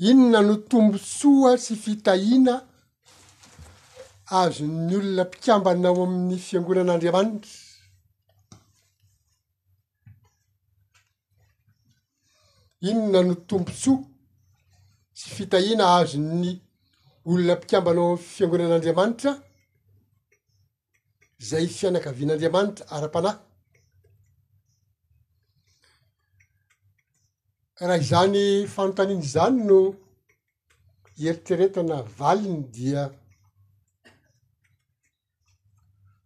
Inona no tombontsoa sy fitahiana azon'ny olona mpikambana ao amin'ny fiangonan'Andriamanitra? Inona no tombontsoa sy fitahiana azon'ny olona mpikambana ao amin'ny fiangonan'Andriamanitra? izay fianakavian'Andriamanitra ara-panahy. Raha izany fanontaniana izany no hieritreretana valiny dia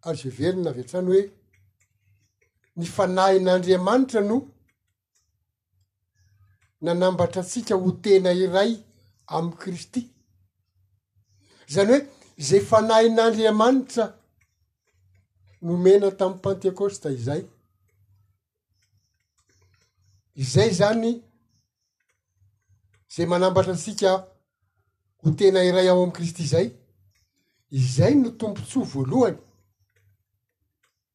azo heverina avy hatrany hoe ny fanahin'Andriamanitra no nanambatra antsika ho tena iray amin'i Kristy, zany hoe ze fanahin'Andriamanitra nomena tamin'ny Pantekôsta izay, izay zany ze manambatra antsika ho tena iray ao amin'i Kristy izay, izay no tombotsoa voalohany.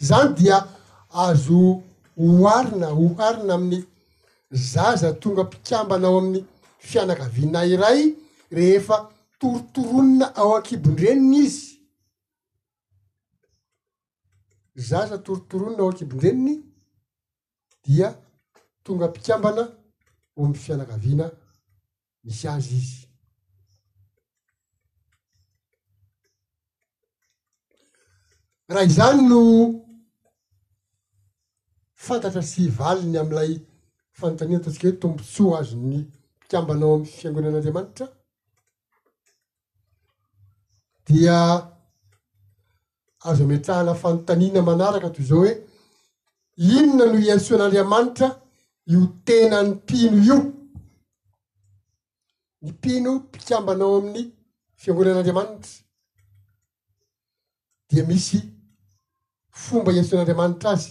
Izany dia azo oharina oharina amin'ny zaza tonga mpikambana ao amin'ny fianakaviana iray rehefa torotoronina ao an-kibon-dreniny izy. Zaza torotoronina ao an-kibon-dreniny dia tonga mpikambana ao amin'ny fianakaviana misy azy izy. Raha izany no fantatra sy valiny amin'ilay fanontaniana ataontsika hoe tombontsoa azon'ny mpikambana ao amin'ny fiangonan'Andriamanitra, dia azo ametrahana fanontaniana manaraka toy izao hoe, inona no iantsoan'Andriamanitra io tenan'ny mpino io? Ny mpino mpikambana ao amin'ny fiangonan'Andriamanitra dia misy fomba iantsoan'Andriamanitra azy.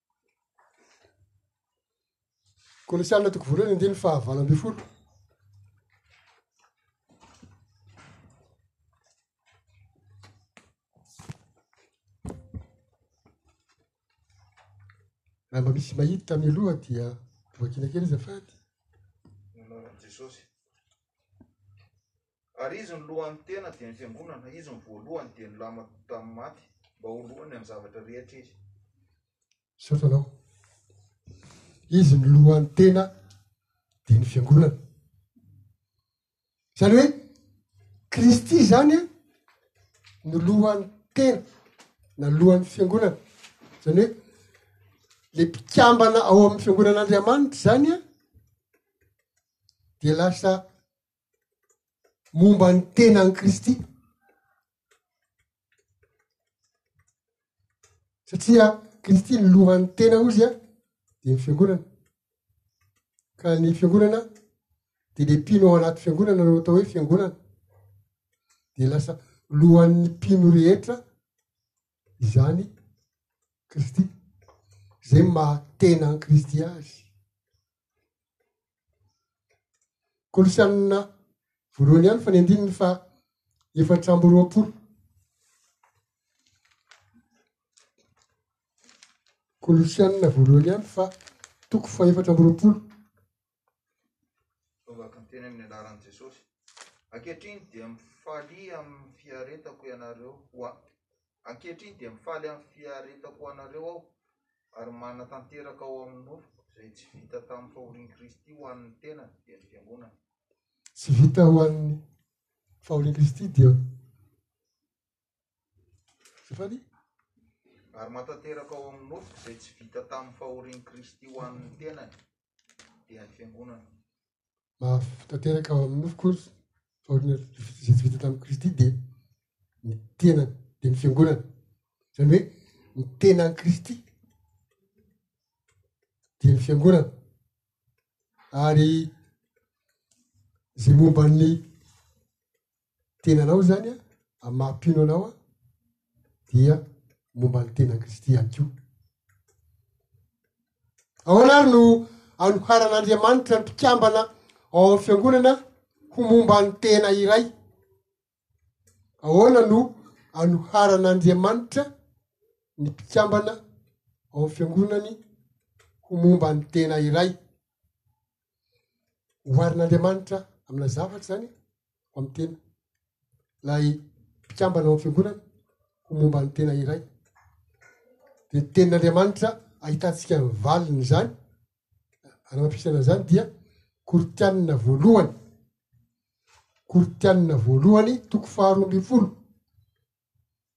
Kolosiana toko voalohany andiny fahavalo ambin'ny folo. Raha mba misy mahita mialoha dia voakina kely izy afady. Jesosy. Ary izy ny lohan'ny tena dia ny fiangonana, izy ny voalohany dia nilamina tamin'ny maty, mba ho lohany amin'ny zavatra rehetra izy. Sao fanao. Izy ny lohan'ny tena dia ny fiangonana. Izany hoe Kristy izany no lohan'ny tena na lohan'ny fiangonana. Izany hoe le mpikambana ao amin'ny fiangonan'Andriamanitra izany dia lasa momba ny tenan'i Kristy. Satria Kristy ny lohan'ny tena ozy an, dia ny fiangonana. Ka ny fiangonana dia le mpino ao anaty fiangonana no atao hoe fiangonana. Dia lasa lohan'ny mpino rehetra izany Kristy. Izay maha tena an'i Kristy azy. Kolosianina voalohany ihany fa ny andininy fa efatra amby roapolo. Kolosianina voalohany ihany fa toko fa efatra amby roapolo. Fahavakan-tena amin'ny anaran'i Jesosy. Ankehitriny dia mifalia amin'ny fiaretako ianareo ho ahy. Ankehitriny dia mifaly amin'ny fiaretako ho anareo aho, ary manatanteraka ao amin'ny nofoko izay tsy vita tamin'ny fahorian'i Kristy ho an'ny tenany, dia ny fiangonana. Tsy vita ho an'ny fahorian'i Kristy, dia Zafady. Ary manatanteraka ao amin'ny nofoko izay tsy vita tamin'ny fahorian'i Kristy ho an'ny tenany, dian'ny fiangonana. Mafy tanteraka ao amin'ny nofoko fa ohatrany izay tsy vita tamin'i Kristy dia ny tena dia ny fiangonana. Izany hoe ny tena an'i Kristy dia ny fiangonana. Ary izay momba ny tenanao izany an, amin'ny maha mpino anao an, dia momba ny tenan' Kristy ihany koa. Ahoana ary no anoharan'Andriamanitra ny mpikambana ao amin'ny fiangonana ho momba ny tena iray? Ahoana no anoharan'Andriamanitra ny mpikambana ao amin'ny fiangonany ho momba ny tena iray? oharin'Andriamanitra amin'ilay zavatra izany ho amin'ny tena. Ilay mpikambana ao amin'ny fiangonana ho momba ny tena iray. Dia ny tenin'Andriamanitra ahitantsika ny valiny izany, anamafisana izany dia Koritianina voalohany. Koritianina voalohany, toko faharoa ambin'ny folo.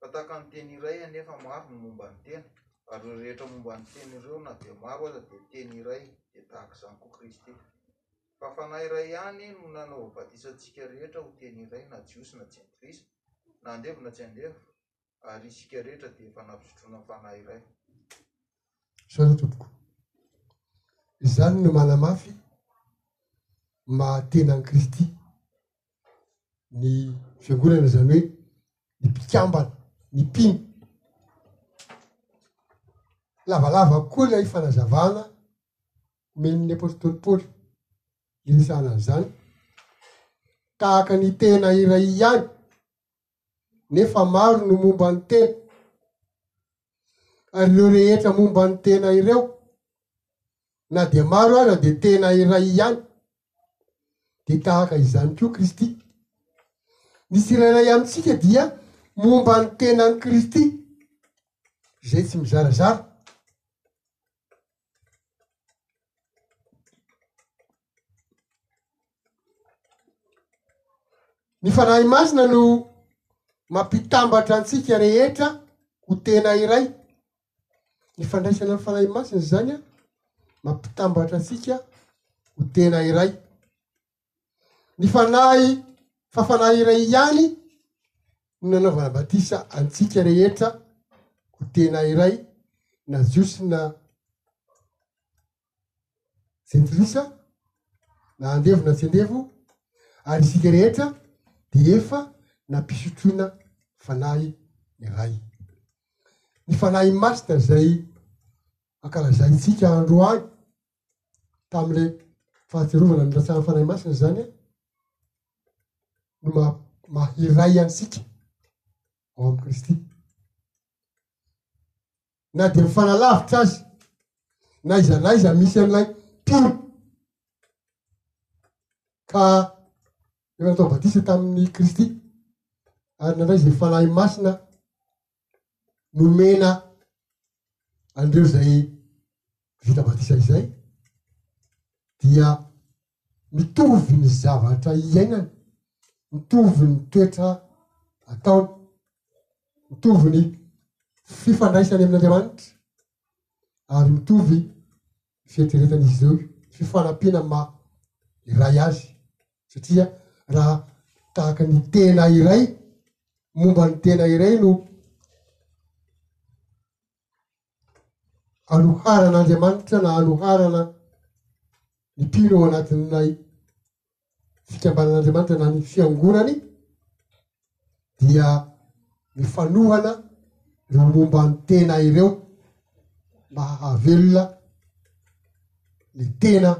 Fa tahaka ny teny iray anefa maro ny momba ny tena, ary ireo rehetra momba ny tena ireo na dia maro aza dia teny iray, dia tahaka izany koa Kristy. Fa Fanahy iray ihany no nanaova batisa antsika rehetra ho teny iray na Jiosy na Jentilisa, na andevo na tsy andevo, ary isika rehetra dia efa nampisotroina Fanahy iray. Sarotra tompoko. Izany no manamafy ny maha tena an'i Kristy. ny fiangonana zany hoe ny mpikambana ny mpino lavalava koa ilay fanazavana omen'ny apostoly paoly iresahana an'izany tahaka ny tena iray ihany nefa maro no momba ny tena. Ary ireo rehetra momba ny tena ireo, na dia maro aza dia tena iray ihany. Dia tahaka izany koa Kristy. Ny tsirairay amintsika dia momba ny tenan'i Kristy, izay tsy mizarazara. Ny Fanahy Masina no mampitambatra antsika rehetra ho tena iray. Ny fandraisana ny Fanahy Masina izany an, mampitambatra antsika ho tena iray. Ny Fanahy fa Fanahy iray ihany no nanaovana batisa antsika rehetra ho tena iray na Jiosy na Jentilisa na andevo na tsy andevo ary isika rehetra dia efa nampisotroina Fanahy iray. Ny Fanahy Masina izay ankalazaintsika androany tamin'ilay fahatsiarovana ny nilatsahan'ny Fanahy Masina izany no maha maha iray antsika ao amin'i Kristy. Na dia mifanalavitra azy, na iza na iza misy an'ilay mpino. Ka efa natao batisa tamin'ny Kristy ary nandray izay Fanahy Masina nomena an'ireo izay vita batisa izay dia mitovy ny zavatra iainany, mitovy ny toetra ataony, mitovy ny fifandraisany amin'Andriamanitra ary mitovy fieritreretan'izy ireo fifanampiana maha iray azy satria raha tahaka ny tena iray momba ny tena iray no anoharan'Andriamanitra na anoharana ny mpino ao anatin'ilay fikambanan'Andriamanitra na ny fiangonany dia mifanohana ireo momba ny tena ireo mba hahavelona ny tena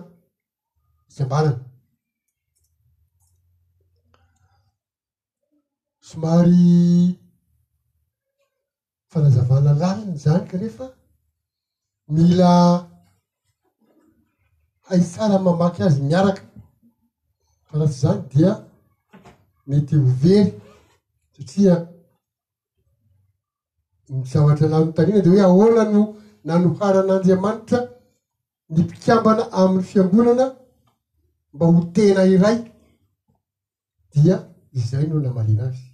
fikambanana. Somary fanazavana lalina izany kanefa mila hay tsara mamaky azy miaraka fa raha tsy izany dia mety ho very satria ny zavatra nanontaniana dia hoe ahoana no nanoharan'Andriamanitra ny mpikambana amin'ny fiangonana mba ho tena iray. dia izay no namaliana azy.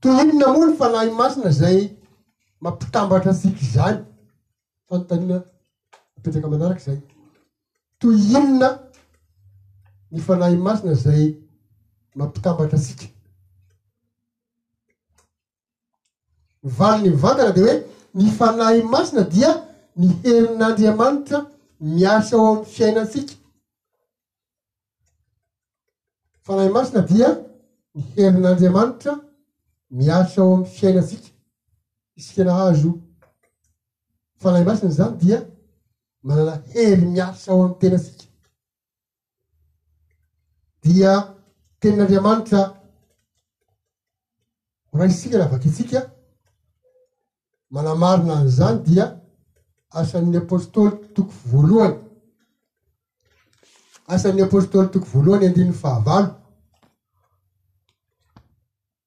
Toy inona moa ny Fanahy Masina izay mampitambatra antsika izany? Fanontaniana apetraka manaraka izay. Toy inona ny Fanahy Masina izay mampitambatra antsika? Ny valiny mivantana dia hoe ny Fanahy Masina dia ny herin'Andriamanitra miasa ao amin'ny fiainantsika. Fanahy Masina dia ny herin'Andriamanitra miasa ao amin'ny fiainantsika. Isika nahazo Fanahy Masina izany dia manana hery miasa ao amin'ny tenantsika. dia tenin'Andriamanitra horaisika na vakitsika manamarina an'izany dia asan'ny apôstôly toko voalohany asan'ny apôstôly toko voalohany andininy fahavalo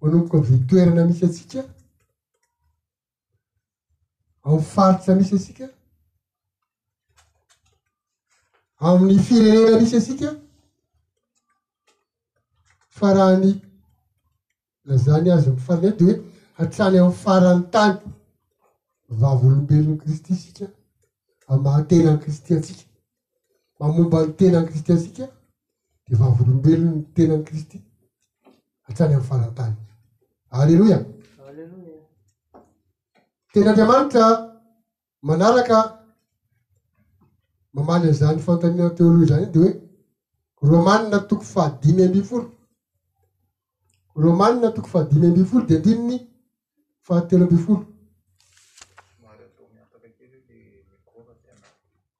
manomboka vy toerana misy atsika ao faritsa misy asika amin'ny firenena misy asika fa raha ny lazany azy mifaney de hoe hatrany ami'ny farany tany vavolombelony kristy sika amaha-tenany kristy atsika mamomba ny tenan'i Kristy antsika dia vavolombelon'ny tenan'i Kristy hatrany amin'ny farantany. Aleloia! Aleloia! Ten'Andriamanitra manaraka mamaly an'izany fanontaniana teo aloha izany dia hoe Romanina toko fahadimy ambin'ny folo. Romanina toko fahadimy ambin'ny folo dia andininy fahatelo ambin'ny folo.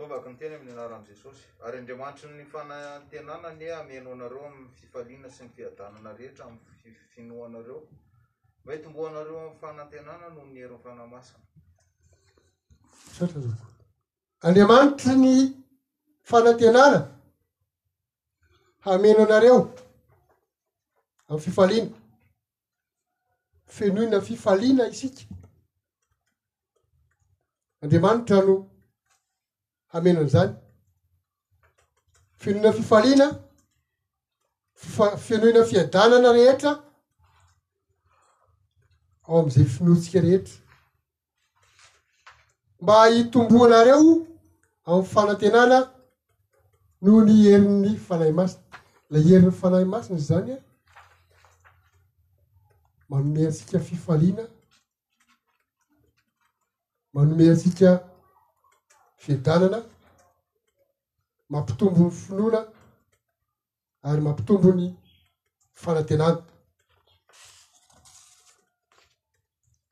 Zovako ny teny amin'ny anaran'i Jesosy. Ary Andriamanitry ny fanantenana anie hameno anareo amin'ny fifaliana sy ny fiadanana rehetra amin'ny finoanareo, mba hitomboanareo amin'ny fanantenana noho ny herin'ny Fanahy Masina. Andriamanitry ny fanantenana hameno anareo amin'ny fifaliana. fenoina fifaliana isika. Andriamanitra no hameno an'izany. Fenoina fifaliana, fenoina fiadanana rehetra ao amin'izay finoantsika rehetra. mba hitomboanareo amin'ny fanantenana noho ny herin'ny fanahy masina. Ilay herin'ny fanahy masina izany a, manome antsika fifaliana, manome antsika fiadanana, mampitombo ny finoana. ary mampitombo ny fanantenana.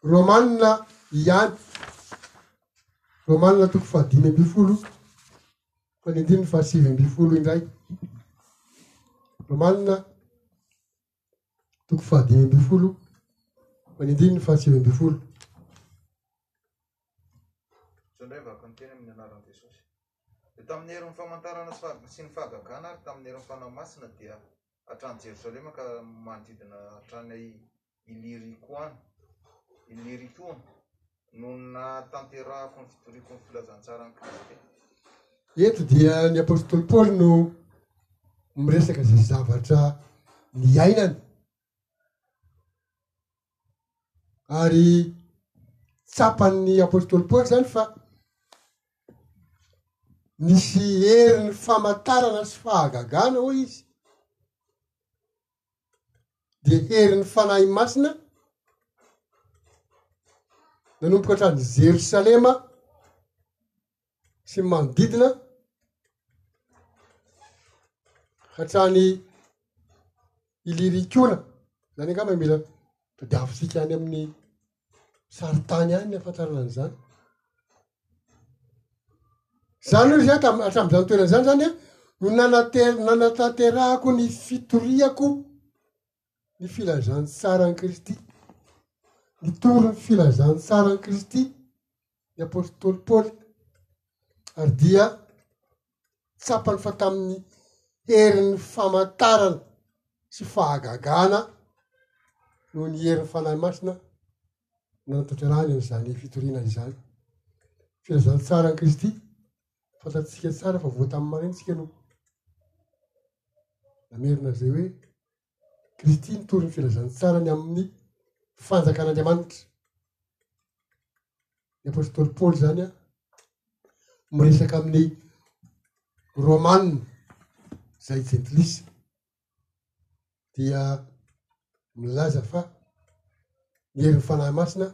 Romanina ihany, Romanina toko fahadimy ambin'ny folo, fa ny andininy fahasivy ambin'ny folo indray. Romanina Toko fahadimy ambin'ny folo, amin'ny andininy fahasivy ambin'ny folo. Izao indray vaky ny teny amin'ny anaran'i Jesosy. Dia tamin'ny herin'ny famantarana sy fahag- sy ny fahagagana ary tamin'ny herin'ny fanahy masina dia hatrany Jerosalema ka manodidina hatrany Ilirikoana, Ilirikoana, no nahatanterahako ny fitoriako ny filazantsaran'i Kristy. Eto dia ny apostoly Paoly no miresaka izay zavatra niainany ary tsapan'ny apostoly Paoly zany fa nisy herin'ny famatarana sy fahagagana hoy izy dia herin'ny Fanahy Masina nanomboka hatrany Jerosalema sy manodidina hatrany Ilirikona, zany angamba mila todiavintsika any amin'ny Sarintany ihany ny ahafantarana an'izany. Izany hoy izy aho tam- hatramin'izany toerana izany izany an, no nanate- nanatanterahako ny fitoriako ny filazantsaran'i Kristy. Nitory ny filazantsaran'i Kristy ny apostoly Paoly, ary dia tsapany fa tamin'ny herin'ny famantarana sy fahagagana noho ny herin'ny Fanahy Masina no natanterahany an'izany fitoriana izany. Filazantsara an'i Kristy, fantatsika tsara fa voa tamin'ny marenitsika no namerina izay hoe Kristy nitory ny filazantsarany amin'ny fanjakan'Andriamanitra. Ny apôstôly Paoly izany a, miresaka amin'ny Rômana izay jentilisa dia milaza fa ny herin'ny Fanahy Masina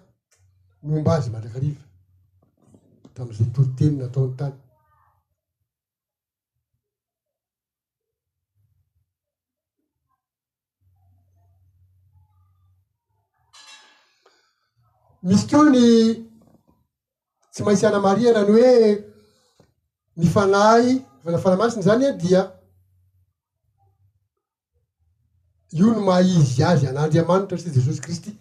momba azy mandrakariva tamin'izay toriteny nataony tany. Misy koa ny tsy maintsy anamarihana ny hoe ny fanahy, ny fanahy masina izany dia Io no maha izy azy an'Andriamanitra sy Jesosy Kristy.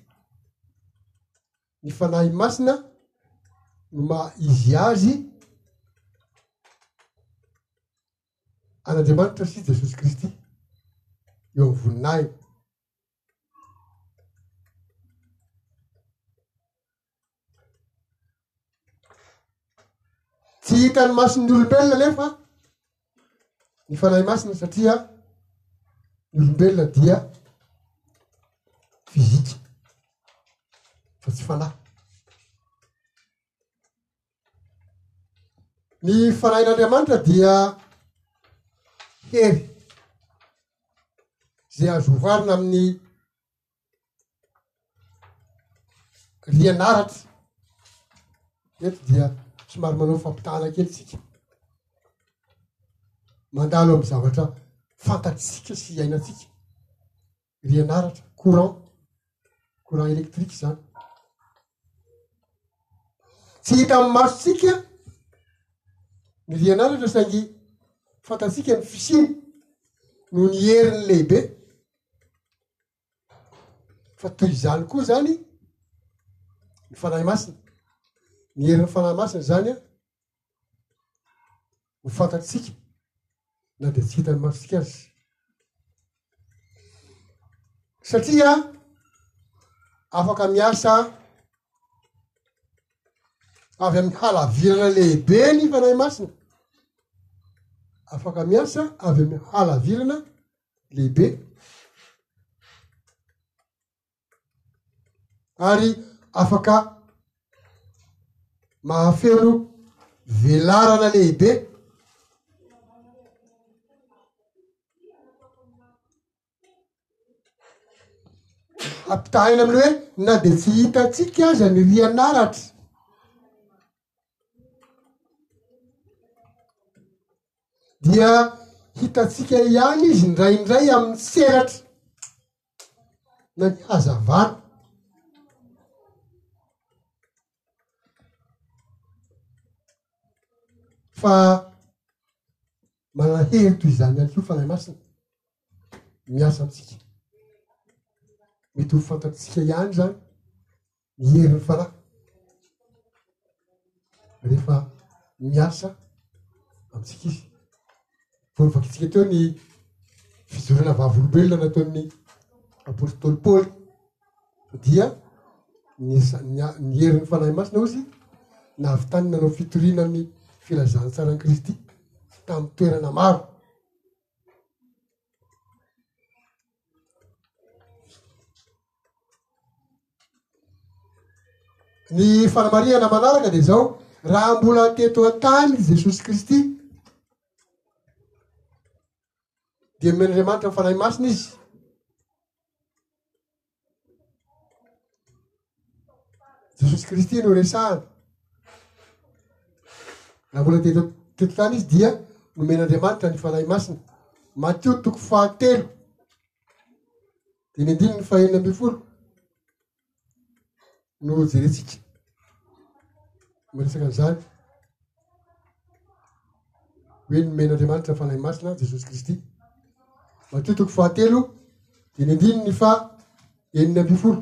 Ny Fanahy Masina no maha izy azy an'Andriamanitra sy Jesosy Kristy eo amin'ny voninahiny. Tsy hitan'ny mason'ny olombelona nefa ny fanahy masina satria ny olombelona dia fizika fa tsy fanahy. Ny fanahin'Andriamanitra dia hery izay azo oharina amin'ny Rianaratra, eto dia somary manao fampitahana kely tsika, mandalo amin'ny zavatra fantatsika sy iainantsika, rianaratra, courant, courant électrique izany. Tsy hita amin'ny masotsika ny rianaratra saingy fantatsika ny fisiany noho ny heriny lehibe. fa toy izany koa zany ny fanahy masina ny herin'ny fanahy masina zany a ho fantatsika na dia tsy hitany masotsika azy satria afaka miasa avy amin'ny halavirana lehibe ny fanahy masina afaka miasa avy amin'ny halavirana lehibe. Ary afaka mahafeno velarana lehibe. Ampitahaina amin'ny hoe na dia tsy hitantsika aza ny rian'aratra. dia hitantsika ihany izy indraindray amin'ny seratra na ny hazavana fa manahery toy izany ihany koa fanahy masina miasa amintsika mety ho fantatsika ihany zany ny herin'ny fanahy rehefa miasa amintsika izy. Vao novakintsika teo ny fijoroana vavolombelona nataon'ny apôstôly Paoly dia ny sa- ny a- ny herin'ny fanahy masina ozy nahavitany nanao fitoriana ny filazantsaran'i Kristy tamin'ny toerana maro. Ny fanamarihana manaraka dia izao, raha mbola teto an-tany i Jesosy Kristy, dia nomen'Andriamanitra ny Fanahy Masina izy. Jesosy Kristy no resahana. Raha mbola teto teto tany izy dia nomen'Andriamanitra ny Fanahy Masina. Matio toko fahatelo. Dinidininy fahenina ambin'ny folo no jerentsika miresaka an'izany hoe nomen'Andriamanitra ny Fanahy Masina Jesosy Kristy. Matio toko fahatelo, dinidininy fa enina ambin'ny folo.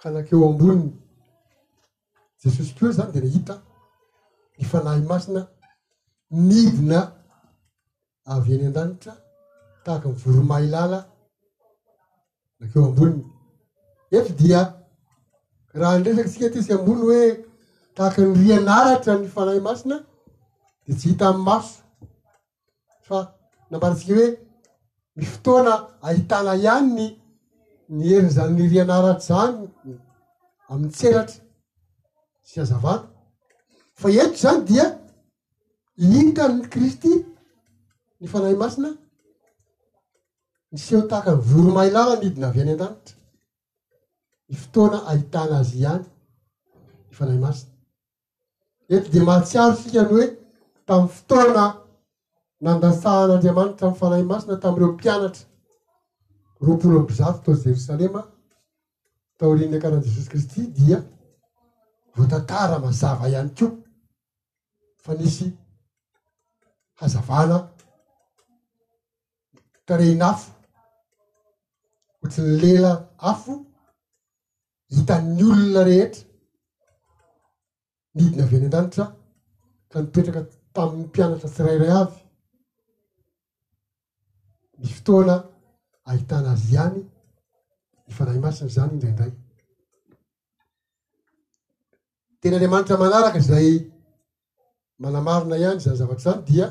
Ka nankeo ambony Jesosy koa izany dia nahita ny Fanahy Masina nidina avy eny an-danitra tahaka ny voromailala nankeo ambony. Eto dia raha andresaka isika ety sy ambony hoe tahaka ny rian'aratra ny Fanahy Masina dia tsy hita amin'ny maso Fa nambarantsika hoe ny fotoana ahitana ihany ny ny herin'izany niriana aratra izany amin'ny tseratra sy hazavana. Fa eto izany dia hitan'ny Kristy ny Fanahy Masina niseho tahaka ny voromailala nidina avy any an-danitra. Ny fotoana ahitana azy ihany ny Fanahy Masina. Eto dia mahatsiaro isika ny hoe tamin'ny fotoana nandasahan'Andriamanitra ny Fanahy Masina tamin'ireo mpianatra roapolo amby zato tao Jerosalema taorian'ny niakarany Jesosy Kristy dia voatantara mazava ihany koa fa nisy hazavana tarehin'afo ohatry ny lela afo hitan'ny olona rehetra nidina avy any an-danitra ka nipetraka tamin'ny mpianatra tsirairay avy ny fotoana ahitana azy ihany ny fanahy masina izany indraindray Teny Andriamanitra manaraka izay manamarina ihany izany zavatra izany dia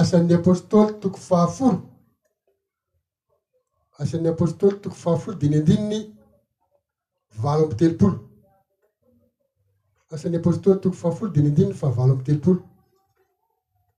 asan'ny apôstôly toko fahafolo asan'ny apôstôly toko fahafolo dia ny andininy valo amby telopolo asan'ny apôstôly toko fahafolo dia ny andininy fahavalo amby telopolo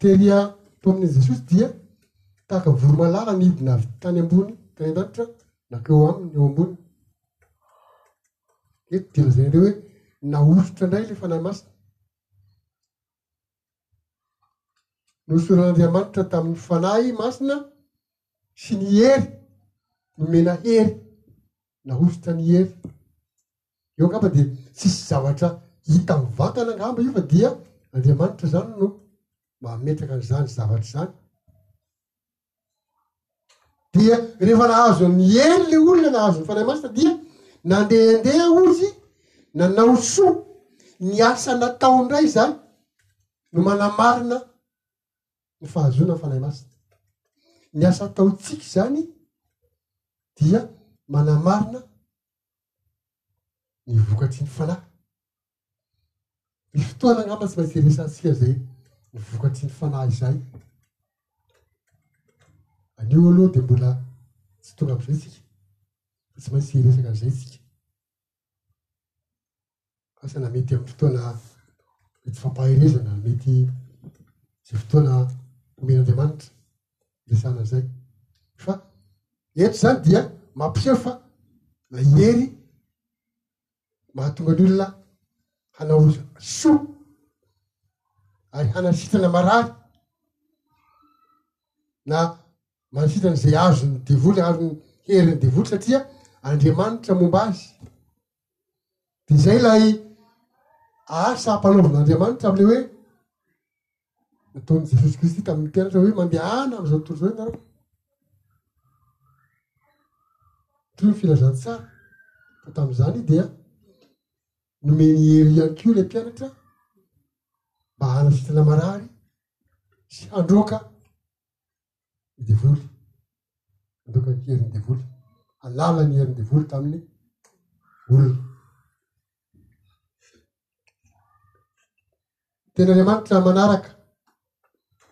Telia tao amin'i Jesosy dia tahaka voromalala nidina avy tany ambony tany an-danitra nankeo aminy eo ambony. Eto dia lazain'ireo hoe nahosotra indray ilay fanahy masina. Nosoran'Andriamanitra tamin'ny fanahy masina sy ny hery, nomena hery nahosotra ny hery. Eo angamba dia tsisy zavatra hita mivantana angamba io fa dia Andriamanitra izany no mametraka an'izany zavatra izany. Dia rehefa nahazo ny hery le olona nahazo ny fanahy masina dia nandehandeha ozy nanao soa ny asa natao indray izany no manamarina ny fahazoana ny Fanahy Masina. Ny asa ataontsika izany dia manamarina ny vokatry ny Fanahy. Ny fotoana angamba tsy maintsy iresantsika izay ny vokatry ny Fanahy izay. Anio aloha dia mbola tsy tonga amin'izay isika. Tsy maintsy hiresaka an'izay isika. Asa na mety amin'ny fotoana mety fampaherezana, mety izay fotoana omen'Andriamanitra hiresahana an'izay. Fa eto izany dia mampiseho fa na i Hery mahatonga ny olona hanao soa ary hanasitrana marary na Manisitra an'izay azon'ny devoly ary ny herin'ny devoly satria Andriamanitra momba azy. Dia izay ilay asa ampanaovin'Andriamanitra amin'ilay hoe nataon'i Jesosy Kristy tamin'ny mpianatra hoe mandehana amin'izao tontolo izao ianareo. Toy ny filazantsara fa tamin'izany dia nomeny hery ihany koa ilay mpianatra mba hanasitrana marary sy handroaka ny devoly, handoka ny herin'ny devoly, hanala ny herin'ny devoly tamin'ny olona. Tena Andriamanitra manaraka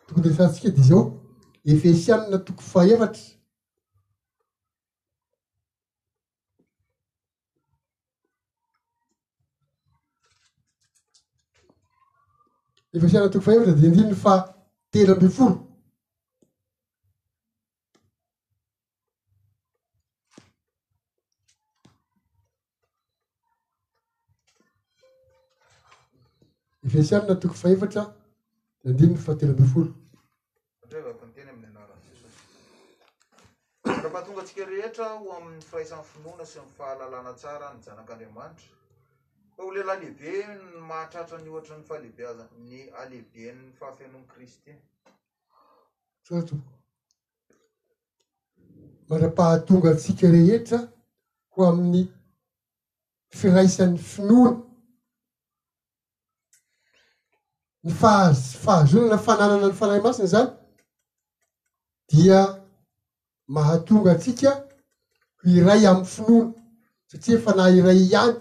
tokony resahantsika dia izao Efesianina toko fahaefatra Efesiana toko fahefatra dia indrindra fa telo ambin'ny folo. Efesiana toko fahefatra dia indrindra fa telo ambin'ny folo. Andrevako ny teny amin'ny anaran'i Jesosy. Mandrapahatongantsika rehetra ho amin'ny firaisan'ny finoana sy ny fahalalana tsara ny zanak'Andriamanitra. Fa ho lehilahy lehibe ny mahatratra ny ohatra ny fahalehibeazan ny halehiben'ny fahafenoan'i Kristy. Zato. Mandrapahatongantsika rehetra ho amin'ny firaisan'ny finoana Ny fahazoana fananana ny Fanahy Masina izany dia mahatonga antsika ho iray amin'ny finoana satria Fanahy iray ihany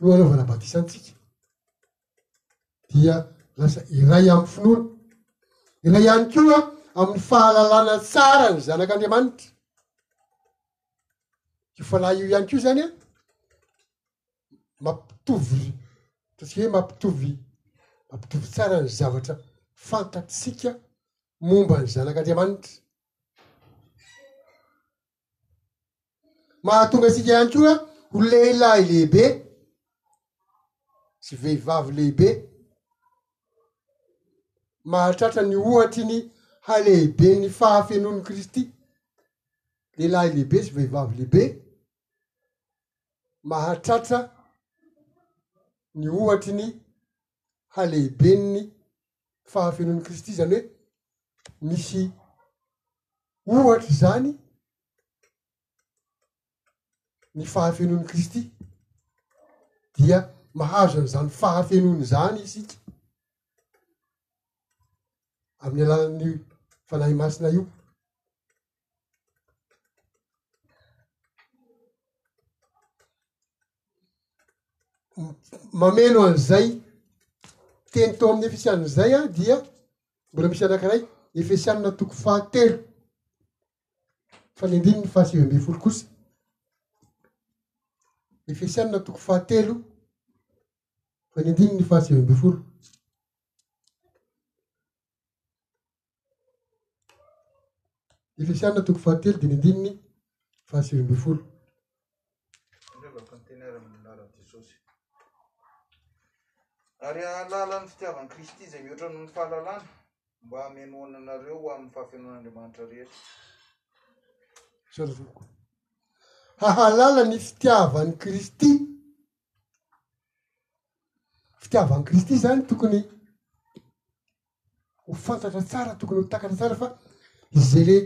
no anaovana batisa antsika dia lasa iray amin'ny finoana. Iray ihany koa amin'ny fahalalana tsara ny zanak'Andriamanitra. Io Fanahy io ihany koa izany an, mampitovy ataontsika hoe mampitovy mampitovy tsara ny zavatra fantatsika momba ny zanak'Andriamanitra. Mahatonga antsika ihany koa ho lehilahy lehibe sy vehivavy lehibe mahatratra ny ohatry ny halehiben'ny fahafenoan'i Kristy. Lehilahy lehibe sy vehivavy lehibe mahatratra ny ohatry ny halehiben'ny fahafenoan'i Kristy, izany hoe misy ohatra izany ny fahafenoan'i Kristy, dia mahazo an'izany fahafenoana izany isika amin'ny alalan'ny Fanahy Masina io. mameno an'izay teny tao amin'ny efisianina izay an dia mbola misy anankiray efesianina toko fahatelo fa ny andininy fahasivy amby folo kosa efesianina toko fahatelo fa ny andininy fahasivy amby folo Efesiana toko fahatelo diny andininy fahasivy ambin'ny folo. Ary hahalala ny fitiavan'i Kristy izay mihoatra noho ny fahalalana mba hamenoana anareo ho amin'ny fahafenoan'Andriamanitra rehetra. Sarazoko. Hahalala ny fitiavan'i Kristy. Fitiavan'i Kristy izany tokony ho fantatra tsara, tokony ho takatra tsara fa izay le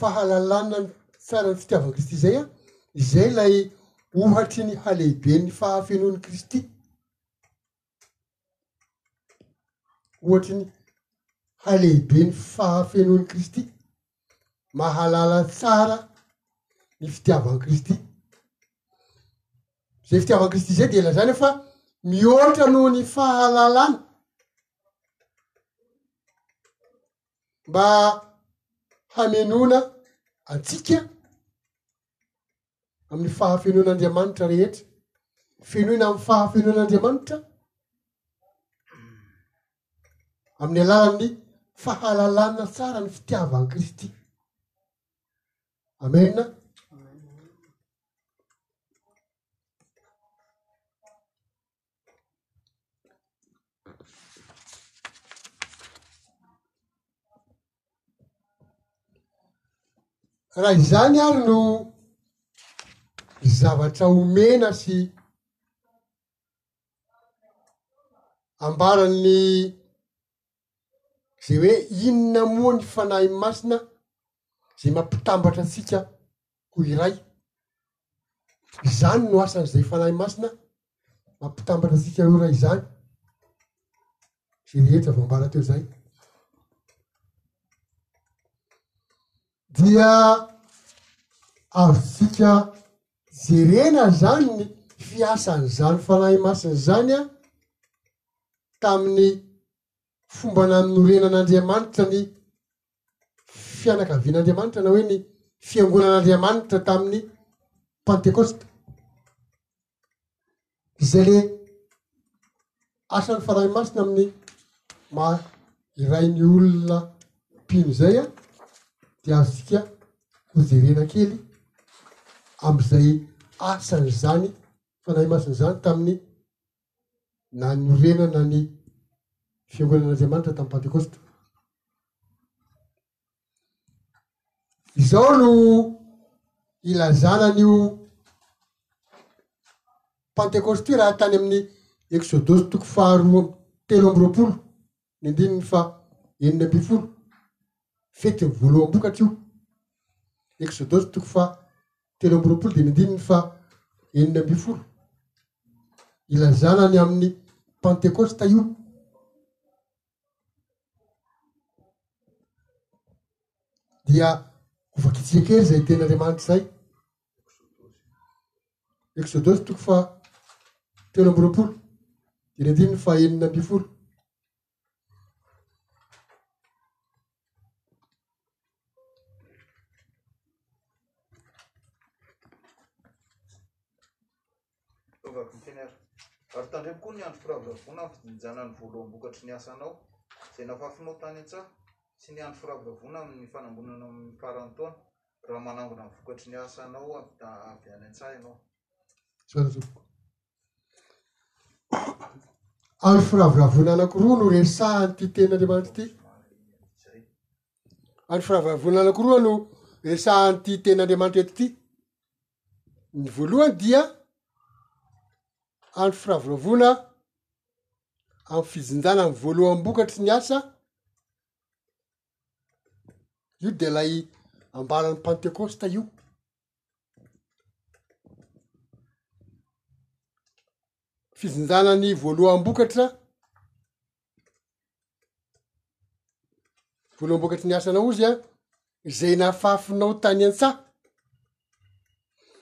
fahalalana tsara ny fitiavan'i Kristy izay an, izay ilay ohatry ny halehiben'ny fahafenoan'i Kristy. Ohatry ny halehiben'ny fahafenoan'i Kristy. mahalala tsara ny fitiavan'i Kristy. Zay fitiavan'i Kristy zay dia lazaina fa mihoatra noho ny fahalalana. Mba hamenona antsika. amin'ny fahafenoan'Andriamanitra rehetra, fenoina amin'ny fahafenoan'Andriamanitra amin'ny alalan'ny fahalalana tsara ny fitiavan'i Kristy. Amena. Raha izany ary no zavatra omena sy ambaran'ny Izay hoe inona moa ny Fanahy Masina izay mampitambatra antsika ho iray. Izany no asan'izay Fanahy Masina mampitambatra antsika ho iray izany. Izay rehetra voambara teo izay. Dia azontsika jerena izany ny fiasan'izany Fanahy Masina izany tamin'ny fomba nanorenan'Andriamanitra ny fianakavian'Andriamanitra na hoe ny fiangonan'Andriamanitra tamin'ny pantekosta. Izay le asan'ny fanahy masina amin'ny maha iray ny olona mpino izay a dia azontsika hojerena kely amin'izay asan'izany fanahy masina izany tamin'ny nanorenana ny fiangonan'Andriamanitra tamin'ny Pantekosta. Izao no ilazana an'io Pantekosta io raha tany amin'ny Eksodosy toko faharoa telo amby roapolo ny andininy fa enina ambin'ny folo, fetin'ny voaloham-bokatra io. Eksodosy toko fa telo amby roapolo dia ny andininy fa enina ambin'ny folo. Ilazana ny amin'ny Pantekosta io. Dia hovakitsika ery izay tena Andriamanitra izay. Exodosy toko fa telo amby roapolo diny andininy fa enina amby folo Ary tandremo koa ny androm-piravoravoana hampidinjana ny voaloham-bokatry ny asanao, izay nafafinao tany an-tsaha, sy ny androm-piravoravoana amin'ny fanangonana amin'ny faran'ny taona, raha manangona ny vokatry ny asanao avy any an-tsaha ianao. Tsara tompoko. Androm-piravoravoana anankiroa no resahan'ity tenin'Andriamanitra ity. Ary fahavaloana anankiroa no resahan'ity tenin'Andriamanitra eto ity. Ny voalohany dia andro firavoravoana amin'ny fijinjana amin'ny voaloham-bokatry ny asa, io dia ilay ambaran'ny pantekosta io. Fijinjana ny voaloham-bokatra. Voaloham-bokatry ny asanao ozy a, izay nafafinao tany an-tsaha.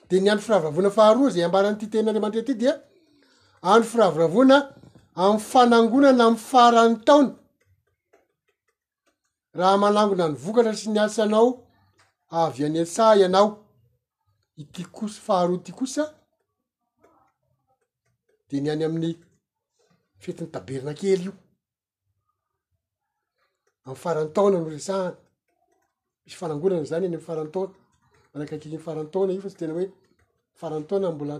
Dia ny andro firavoravoana faharoa izay ambaran'ity tenin'Andriamanitra ity dia andro firavoravoana amin'ny fanangonana amin'ny faran'ny taona. raha manangona ny vokatra sy ny asanao avy any an-tsaha ianao, ity kosa faharoa ity kosa de ny any amin'ny fetin'ny tabernakely io, amin'ny faran'ny taona no resahana, misy fanangonana zany any amin'ny faran'ny taona, manakaiky ny faran'ny taona io fa tsy tena hoe faran'ny taona mbola.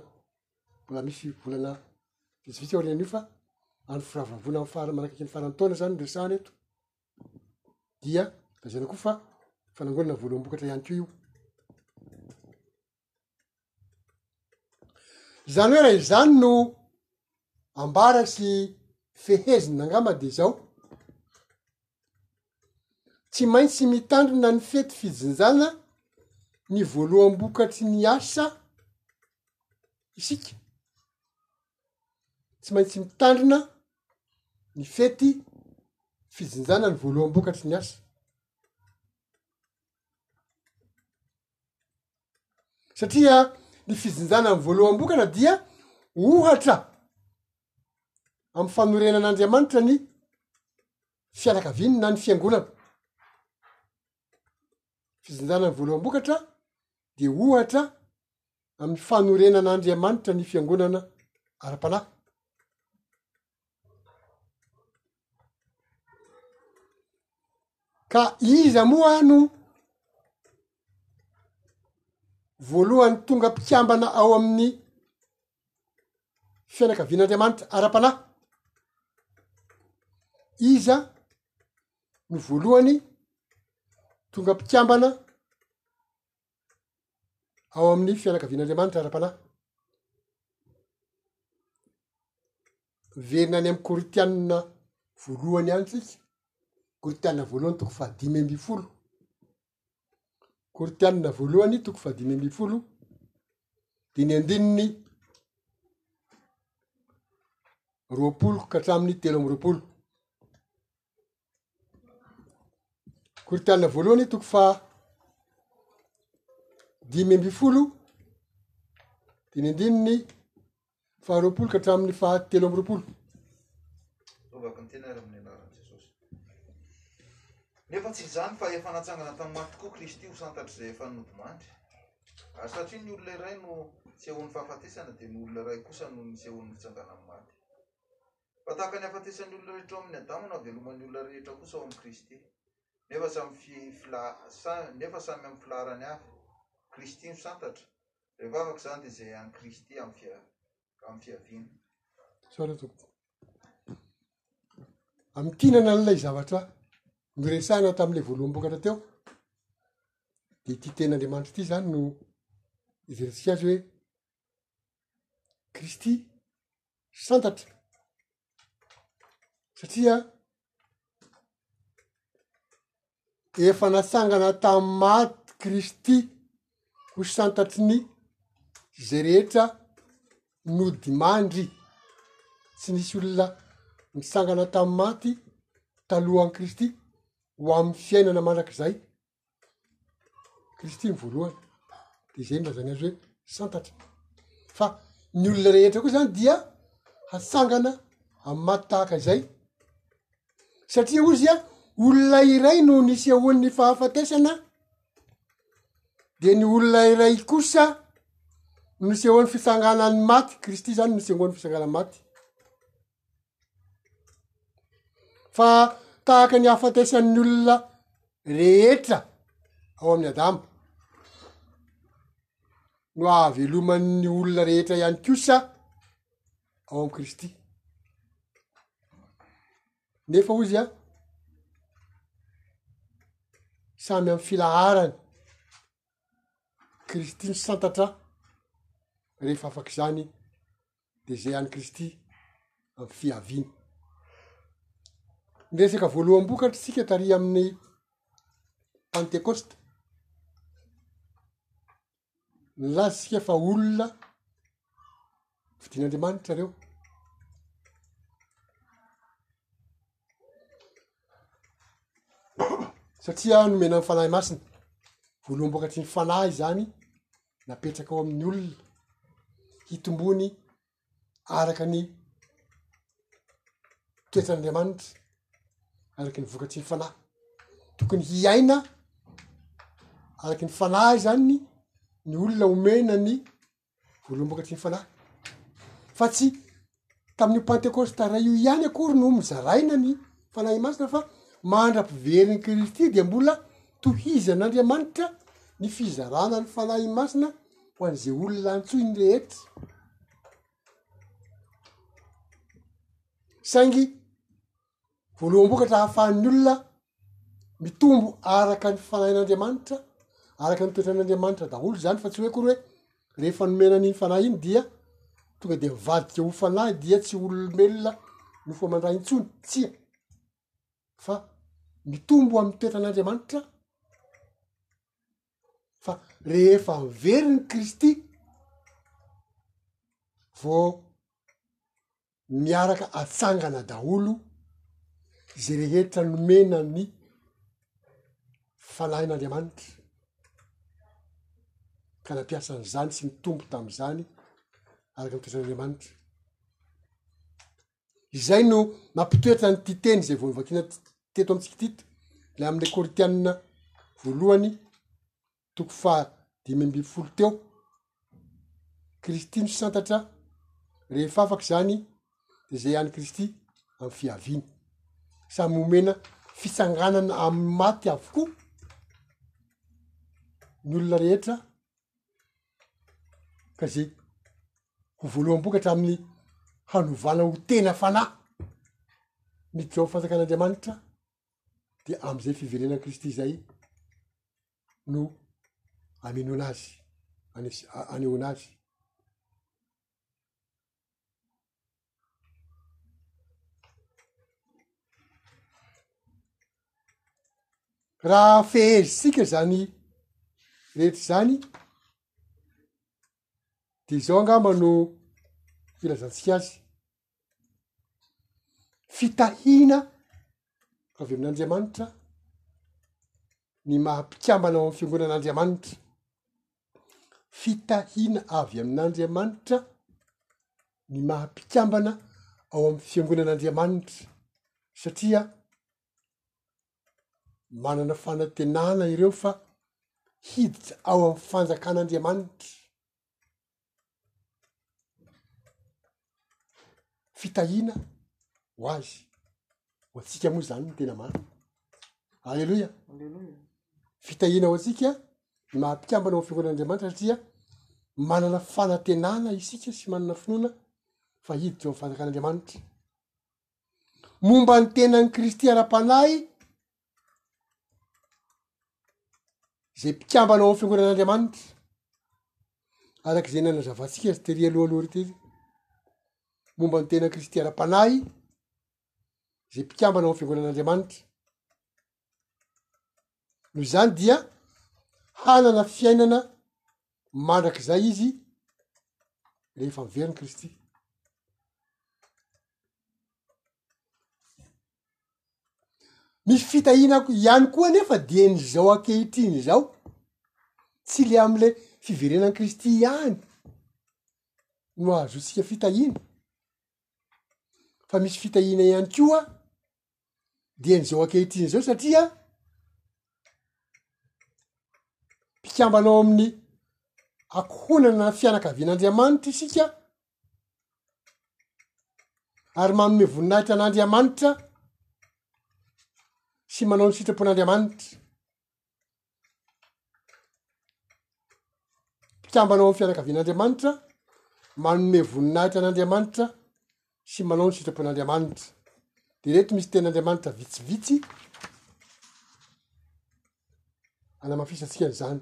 mbola misy volana vitsivitsy aorian'io fa any firavoravoana amin'ny fara- manakaiky ny faran'ny taona zany no resahana eto, dia lazaina koa fa fanangonana voaloham-bokatra ihany koa io. Izany hoe raha izany no ambara sy fehezina angamba de zao. Tsy maintsy mitandrina ny fety fijinjana ny voaloham-bokatry ny asa isika, tsy maintsy mitandrina ny fety fijinjana ny voaloham-bokatry ny asa. satria ny fijinjana ny voaloham-bokana dia ohatra amy fanorenan'andriamanitra ny fianakaviany na ny fiangonana fijinjana ny voaloham-bokatra de ohatra amy fanorenan'andriamanitra ny fiangonana ara-panahy ka iza moa no voalohany tonga mpikambana ao amin'ny fianakavian'andriamanitra ara-panahy iza no voalohany tonga mpikambana ao amin'ny fianakavian'Andriamanitra ara-panahy. Miverina any amin'ny Korintianina voalohany ihany tsika, Korintianina voalohany toko fahadimy ambin'ny folo. Korintianina voalohany toko fahadimy ambin'ny folo, dia ny andininy roapolo ka hatramin'ny telo amby roapolo. Korintiana voalohany toko faha dimy ambin'ny folo dia ny andininy faha roapolo ka hatramin'ny faha telo amby roapolo. Rovako ny tena amin'ny anaran'i Jesosy. Nefa tsy izany fa efa natsangana tamin'ny maty tokoa Kristy ho santatr'izay efa nodimandry. Ary satria ny olona iray no sehoan'ny fahafatesana dia ny olona iray kosa no ny sehoan'ny fitsanganan'ny maty. Fa tahaka ny hahafatesan'ny olona rehetra ao amin'i Adama no haveloman'ny olona rehetra kosa ao amin'i Kristy. Nefa samy amin'ny filaharany avy. Kristy no santatra. Rehefa afaka izany dia izay an'i Kristy amin'ny fiaviany. Soarao tompoko. Amintinana an'ilay zavatra miresahana tamin'ilay voaloham-bokatra teo, dia ity ten'Andriamanitra ity izany no iverentsika azy hoe Kristy santatra satria efa natsangana tamy maty kristy ho santatry ny zay rehetra nodimandry tsy nisy olona nitsangana tamy maty talohan'i kristy ho amin'ny fiainana mandrakizay Kristy ny voalohany de zay nilazany azy hoe santatra fa ny olona rehetra koa zany dia hatsangana amy maty tahaka izay satria ozy a olona iray no nisehoan'ny fahafatesana de ny olona iray kosa nisehoan'ny fitsanganan'ny maty kristy zany nisehoan'ny fisangana maty fa tahaka ny ahafatesan'ny olona rehetra ao amin'i Adama no ahaveloman'ny olona rehetra ihany kosa ao amin'i Kristy, nefa hozy an samy amin'ny filaharany, Kristy ny santatra rehefa afaka izany dia izay an'i Kristy amin'ny fiaviany. Ny resaka voaloham-bokatry tsika tary amin'ny Pantekosta, ny laza tsika fa olona fidin'Andriamanitra ireo. Satria nomenan'ny Fanahy Masina, voaloham-bokatry ny Fanahy izany. napetraka ao amin'ny olona hitombony araka ny toetran'andriamanitra araky ny vokatry ny fanahy tokony hiaina araky ny fanahy zany ny olona omena ny volombokatry ny fanahy fa tsy tamin'io pantekosta ray io ihany akory no mizaraina ny fanahy masina fa mandra-piveriny kristy dia mbola tohizan'andriamanitra ny fizarana ny fanahy masina ho an'izay olona antsoiny rehetra saingy voaloham-bokatra ahafahan'ny olona mitombo araka ny fanahin'Andriamanitra, araka ny toetran'Andriamanitra daholo zany fa tsy hoe akory hoe rehefa nomena an'iny fanahy iny dia tonga de mivadika ho fanahy dia tsy olombelona no fo aman-dra intsony, tsia, fa mitombo amin'ny toetran'Andriamanitra fa rehefa very ny Kristy vao miaraka atsangana daholo ze rehetra nomena ny fanahin'Andriamanitra ka nampiasa an'izany sy nitombo tam'izany araka ny toetran'Andriamanitra. Izay no mampitoetra an'ity teny izay vao novakina teto amintsika ity, ilay amin'ny Koritianina voalohany toko faha dimy ambin'ny folo teo, Kristy no santatra, rehefa afaka izany dia izay an'i Kristy amin'ny fiaviany. Samy omena fitsanganana amin'ny maty avokoa ny olona rehetra ka izay ho voaloham-bokatra amin'ny hanovana ho tena fanahy ny Jehovah Fanjakan'Andriamanitra dia amin'izay fiverenan'i Kristy izay no amenoana azy, anehoana azy. Raha fehezintsika izany rehetra izany de izao angamba no filazantsika azy fitahiana avy amin'Andriamanitra ny maha mpikambana ao amin'ny fiangonan'Andriamanitra, fitahiana avy amin'Andriamanitra ny maha mpikambana ao amin'ny fiangonan'Andriamanitra satria manana fanantenana ireo fa hiditra ao amin'ny fanjakan'Andriamanitra. fitahiana ho azy ho antsika moa zany no tena marina aleloia fitahiana ho antsika ny maha mpikambana ho fivorin'andriamanitra satria manana fanantenana isika sy manana finoana fa hiditra o fanjakan'andriamanitra momba ny tenany kristy ara-panahy izay mpikambana ao fiangonan'Andriamanitra, araka izay nanazavantsika azy tery aloha aloha tery, momba ny tena kristy ara-panahy, izay mpikambana ao fiangonan'Andriamanitra. Noho izany dia hanana fiainana mandrak'izay izy rehefa miveriny kristy. misy fitahiana ko- ihany koa anefa dieny zao ankehitriny zao tsy le am'le fiverenan' kristy ihany no ahazoantsika fitahiana fa misy fitahiana ihany koa dieny zao ankehitriny zao satria mpikambana ao amin'ny ankohonana fianakavian'andriamanitra isika ary manome voninahitra an'andriamanitra sy manao ny sitrapon'andriamanitra mpikambana ao amn'ny fianakavian'andriamanitra manome voninahitra an'andriamanitra sy manao ny sitrapon'andriamanitra de reto misy ten'andriamanitra vitsivitsy anamafisantsika an'izany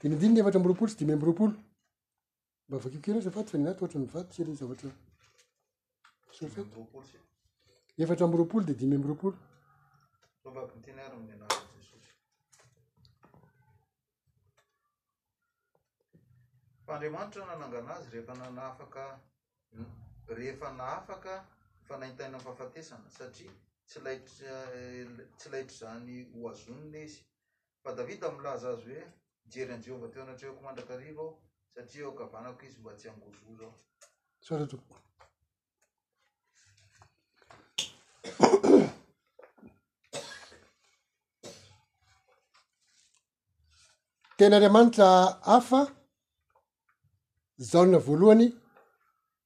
Dimy andininy efatra amby roapolo sy dimy amby roapolo. Mba vakiko kely azafady fa ny anaty ohatran'ny vato sy ilay zavatra. Efatra amby roapolo dia dimy amby roapolo. Fa Andriamanitra nanangana azy rehefa nanafaka rehefa nahafaka fanaintainan'ny fahafatesana satria tsy laitra tsy laitra izany ho azonina izy Fa Davida milaza azy hoe, Nijery an'i Jehovah teo anatrehako mandrakariva aho, satria eo ankavanako izy mba tsy hangozohozo aho. Sorry tompoko. Tena Andriamanitra hafa, Jaona voalohany,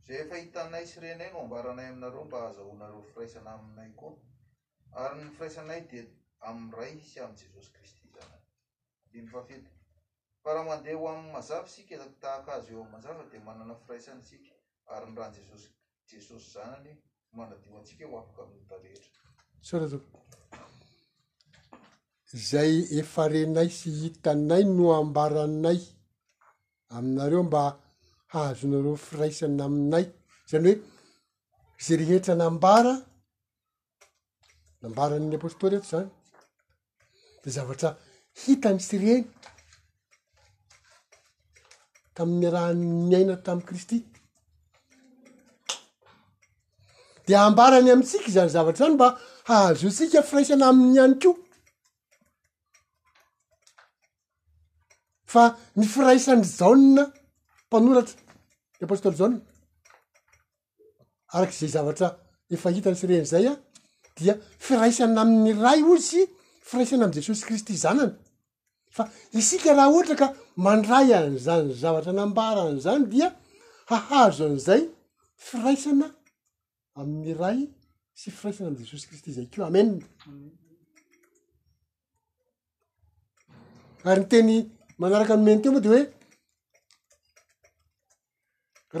Izay efa hitanay sy renay no ambaranay aminareo mba hahazahoanareo firaisana aminay koa. Ary ny firaisanay dia amin'ny Ray sy amin'i Jesosy Kristy Zanany. Andininy fahafito. Fa raha mandeha ho amin'ny mazava isika tahaka Azy eo amin'ny mazava dia manana firaisana isika ary ny ran'i Jesosy Jesosy Zanany no manadio antsika ho afaka amin'ny ota rehetra. Tsara zao. Izay efa renay sy hitanay no ambaranay aminareo mba hahazoanareo firaisana aminay. Izany hoe, izay rehetra nambara nambaran'ny apostoly eto zany de zavatra hitany sy reny tamin'ny raha niaina tamy kristy de ambarany amitsika izany zavatra zany mba hahazoantsika firaisana aminy ihany ko fa ny firaisan'ny jaona mpanoratra ny apostoly jaona araka izay zavatra efa hitany sy reny izay an, dia firaisana amin'ny Ray hoy izy, firaisana amin'i Jesosy Kristy Zanany. Fa isika raha ohatra ka mandray an'izany zavatra nambarany izany dia hahazo an'izay firaisana amin'ny Ray sy firaisana amin'i Jesosy Kristy izay koa. Amena. ary ny teny manaraka nomeny teo moa de hoe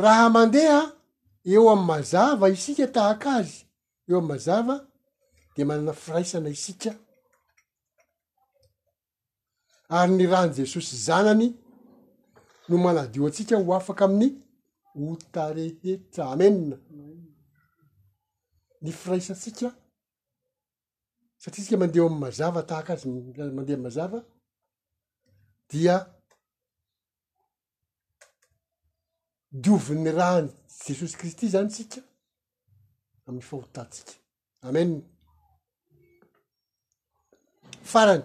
raha mandeha eo amy mazava isika tahaka azy eo amy mazava de manana firaisana isika ary ny rany jesosy zanany no manadio antsika ho afaka amin'ny ota rehetra amena ny firaisantsika satria isika mandeha eo amin'ny mazava tahaka azy mandeha amy mazava dia diovin'ny rahany jesosy kristy zany tsika amin'ny fahotantsika amen farany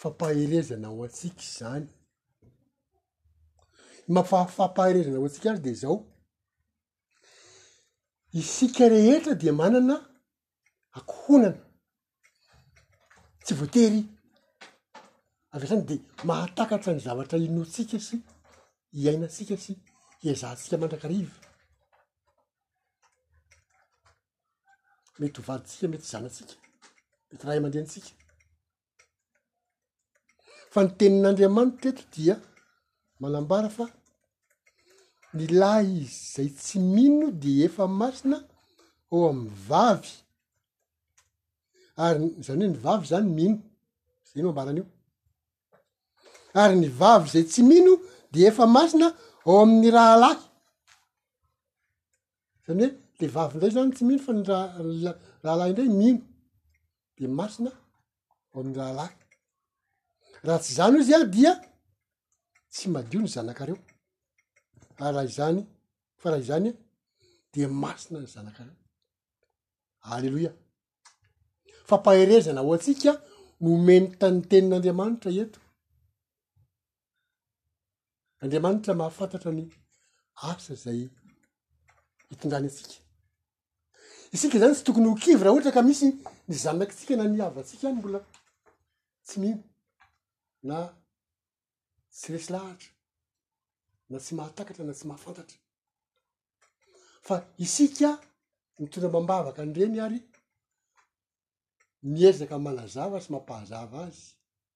fampaherezana ho antsika izany. Ny maha fa- fampaherezana ho antsika azy de zao, isika rehetra dia manana ankohonana, tsy voatery avy hatrany de mahatakatra ny zavatra inoantsika sy iainantsika sy iezahantsika mandrakariva. mety ho vadintsika mety zanatsika mety raha aman-drenintsika fa ny tenin'andriamanitra teto dia manambara fa ny lahy izy zay tsy mino de efa masina ho amin'ny vavy ary zany hoe ny vavy zany mino zay no ambarany io ary ny vavy zay tsy mino de efa masina ao amin'ny rahalahy zany hoe le vavy ndray zany tsy mino fa ny rahalahy ndray mino de masina ho amin'ny rahalahy raha tsy zany ozy a dia tsy madio ny zanakareo fa raha izany fa raha izany e dia masina ny zanakareo aleloia fampaherezana ho antsika no omeny tany tenin'andriamanitra eto Andriamanitra mahafantatra ny asa izay hitondrany antsika. Isika izany tsy tokony ho kivy raha ohatra ka misy ny zanakitsika na ny havatsika any mbola tsy mino na tsy resy lahatra na tsy mahatakatra na tsy mahafantatra fa isika mitondra mambavaka an'ireny ary miezaka manazava sy mampahazava azy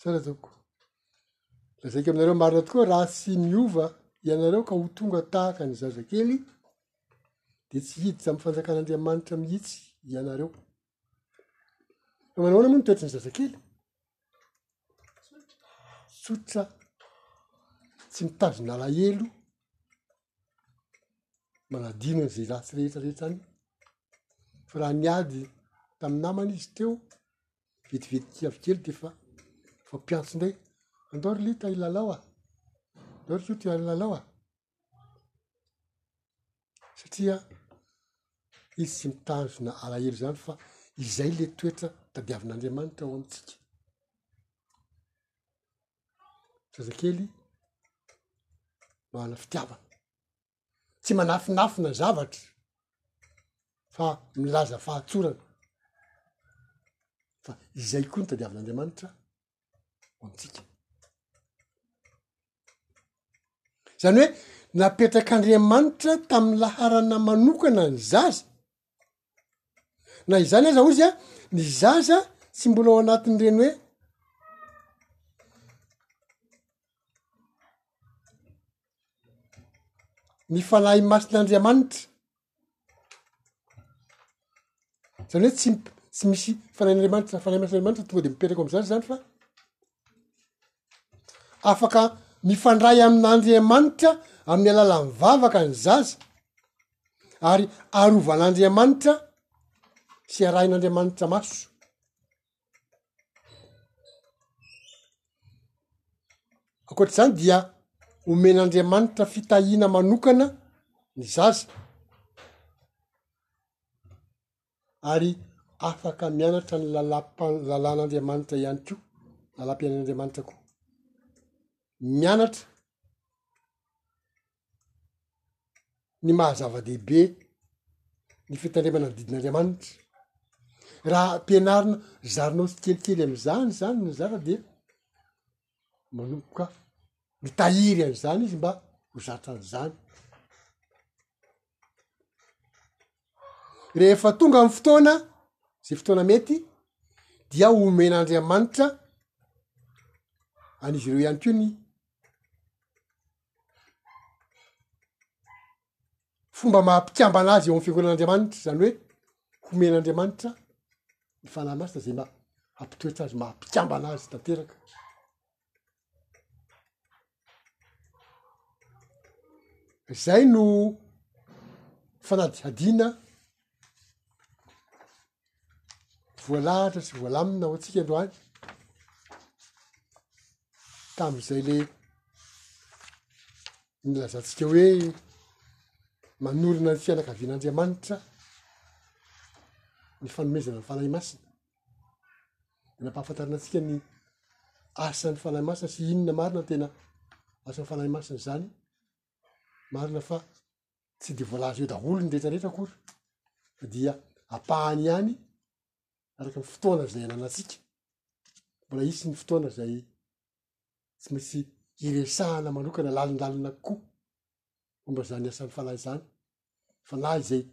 Zay raha zao ko. Lazaiko aminareo marina tokoa raha tsy miova ianareo ka ho tonga tahaka ny zazakely de tsy hiditra amin'ny fanjakan'Andriamanitra mihitsy ianareo. Fa manao ahoana moa ny toetry ny zazakely? Tsotra, tsy mitazona alahelo, manadino an'izay ratsy rehetra rehetra any. Fa raha niady tamin'ny namany izy teo, vetivety tsy avy kely dia efa efa mpiantso indray andao ry lita hilalao a andao ry koto hilalao a satria izy tsy mitandrina alahelo izany fa izay le toetra tadiavin'andriamanitra ao amintsika zazakely manana fitiavana tsy manafinafina zavatra fa milaza fahatsorana fa izay koa ny tadiavin'andriamanitra ho amintsika zany hoe napetrak'andriamanitra tamin'ny laharana manokana ny zaza na izany aza ozy a ny zaza tsy mbola ao anatin'ireny hoe ny fanahy masin'andriamanitra zany hoe tsy tsy misy fanahy andriamanitra na fanahy masin'andriamanitra tonga de mipetraka ao am'zany zany fa afaka mifandray amin'andriamanitra amin'ny alalan'ny vavaka ny zaza ary arovan'Andriamanitra sy arahin'Andriamanitra maso. Ankoatr'izany dia omen'Andriamanitra fitahiana manokana ny zaza. ary afaka mianatra ny lalam-panjalan'Andriamanitra ihany koa, lalam-piainan'Andriamanitra koa. Mianatra ny maha zava-dehibe ny fitandremana ny didin'Andriamanitra. Raha ampianarina, zarinao tsikelikely am'izany zany ny zara de manomboka mitahiry an'izany izy mba ho zatran'izany rehefa tonga amn'ny fotoana zay fotoana mety dia omen'andriamanitra an'izy ireo ihany ko ny fomba maha mpikambana azy eo amin'ny fiangonan'Andriamanitra, izany hoe homen'Andriamanitra ny Fanahy Masina izay mba hampitoetra azy, maha mpikambana azy tanteraka. Izay no fanadihadiana. voalahatra sy voalamina ho antsika androany, tamin'izay le nilazantsika hoe manorina ny fianakavian'Andriamanitra ny fanomezana ny Fanahy Masina, nampahafantarina antsika ny asan'ny Fanahy Masina sy inona marina ny tena asan'ny Fanahy Masina izany, marina fa tsy dia voalaza eo daholo ny rehetra rehetra akory fa dia apahany ihany araka ny fotoana zay ananatsika mbola hisy ny fotoana zay tsy misy hiresahana manokana lalindalina koa homba zany asan'ny fanahy zany fa na izay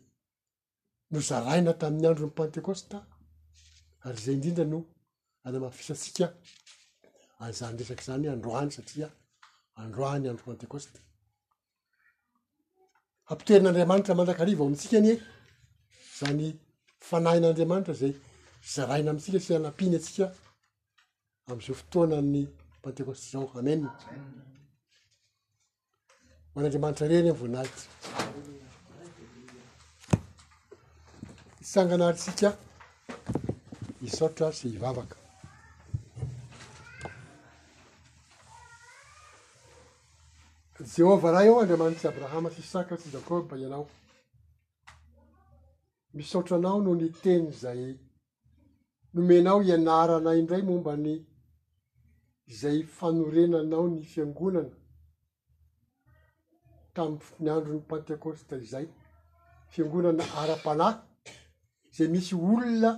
nozaraina tamin'ny andron'ny pantekosta ary izay indrindra no anamafisantsika an'izany resaka izany androany satria androany andro pantekosta hampitoerin'andriamanitra mandrakariva ao amintsika anie zany fanahin'andriamanitra zay zaraina amintsika sy anampiany atsika am'izao fotoanan'ny pantekosta zao hamena ho an'Andriamanitra irery ny voninahitra. Hitsangana ary isika hisaotra sy hivavaka. Jehovah Ray ô Andriamanitry Abrahama sy Isaka sy Jakoba ianao. Misaotra anao noho ny teny izay nomenao ianarana indray momba ny izay fanorenanao ny fiangonana tamin'ny andron'ny pantekôsta izay, fiangonana ara-panahy izay misy olona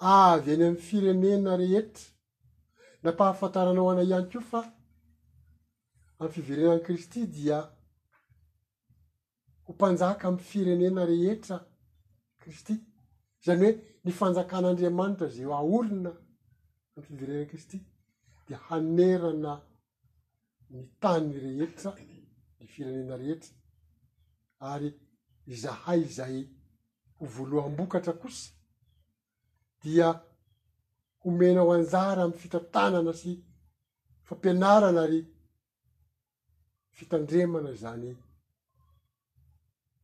avy any amin'ny firenena rehetra, nampahafantaranao anay ihany koa fa amin'ny fiverenan'i Kristy dia. ho mpanjaka amin'ny firenena rehetra Kristy, izany hoe ny fanjakan'Andriamanitra izay haorina amin'ny fiverenan'i Kristy dia hanerana ny tany rehetra, ny firenena rehetra ary izahay izay ho voaloham-bokatra kosa dia homenao anjara amin'ny fitantanana sy fampianarana ary fitandremana izany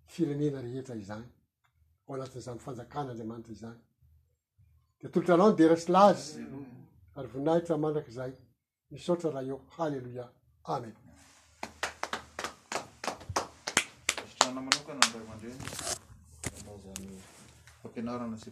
firenena rehetra izany ao anatin'izany fanjakana andriamanitra izany de tolotra anao ny dera sy lazy ary voninahitra mandraka izay misaotra raha eo haleloia amen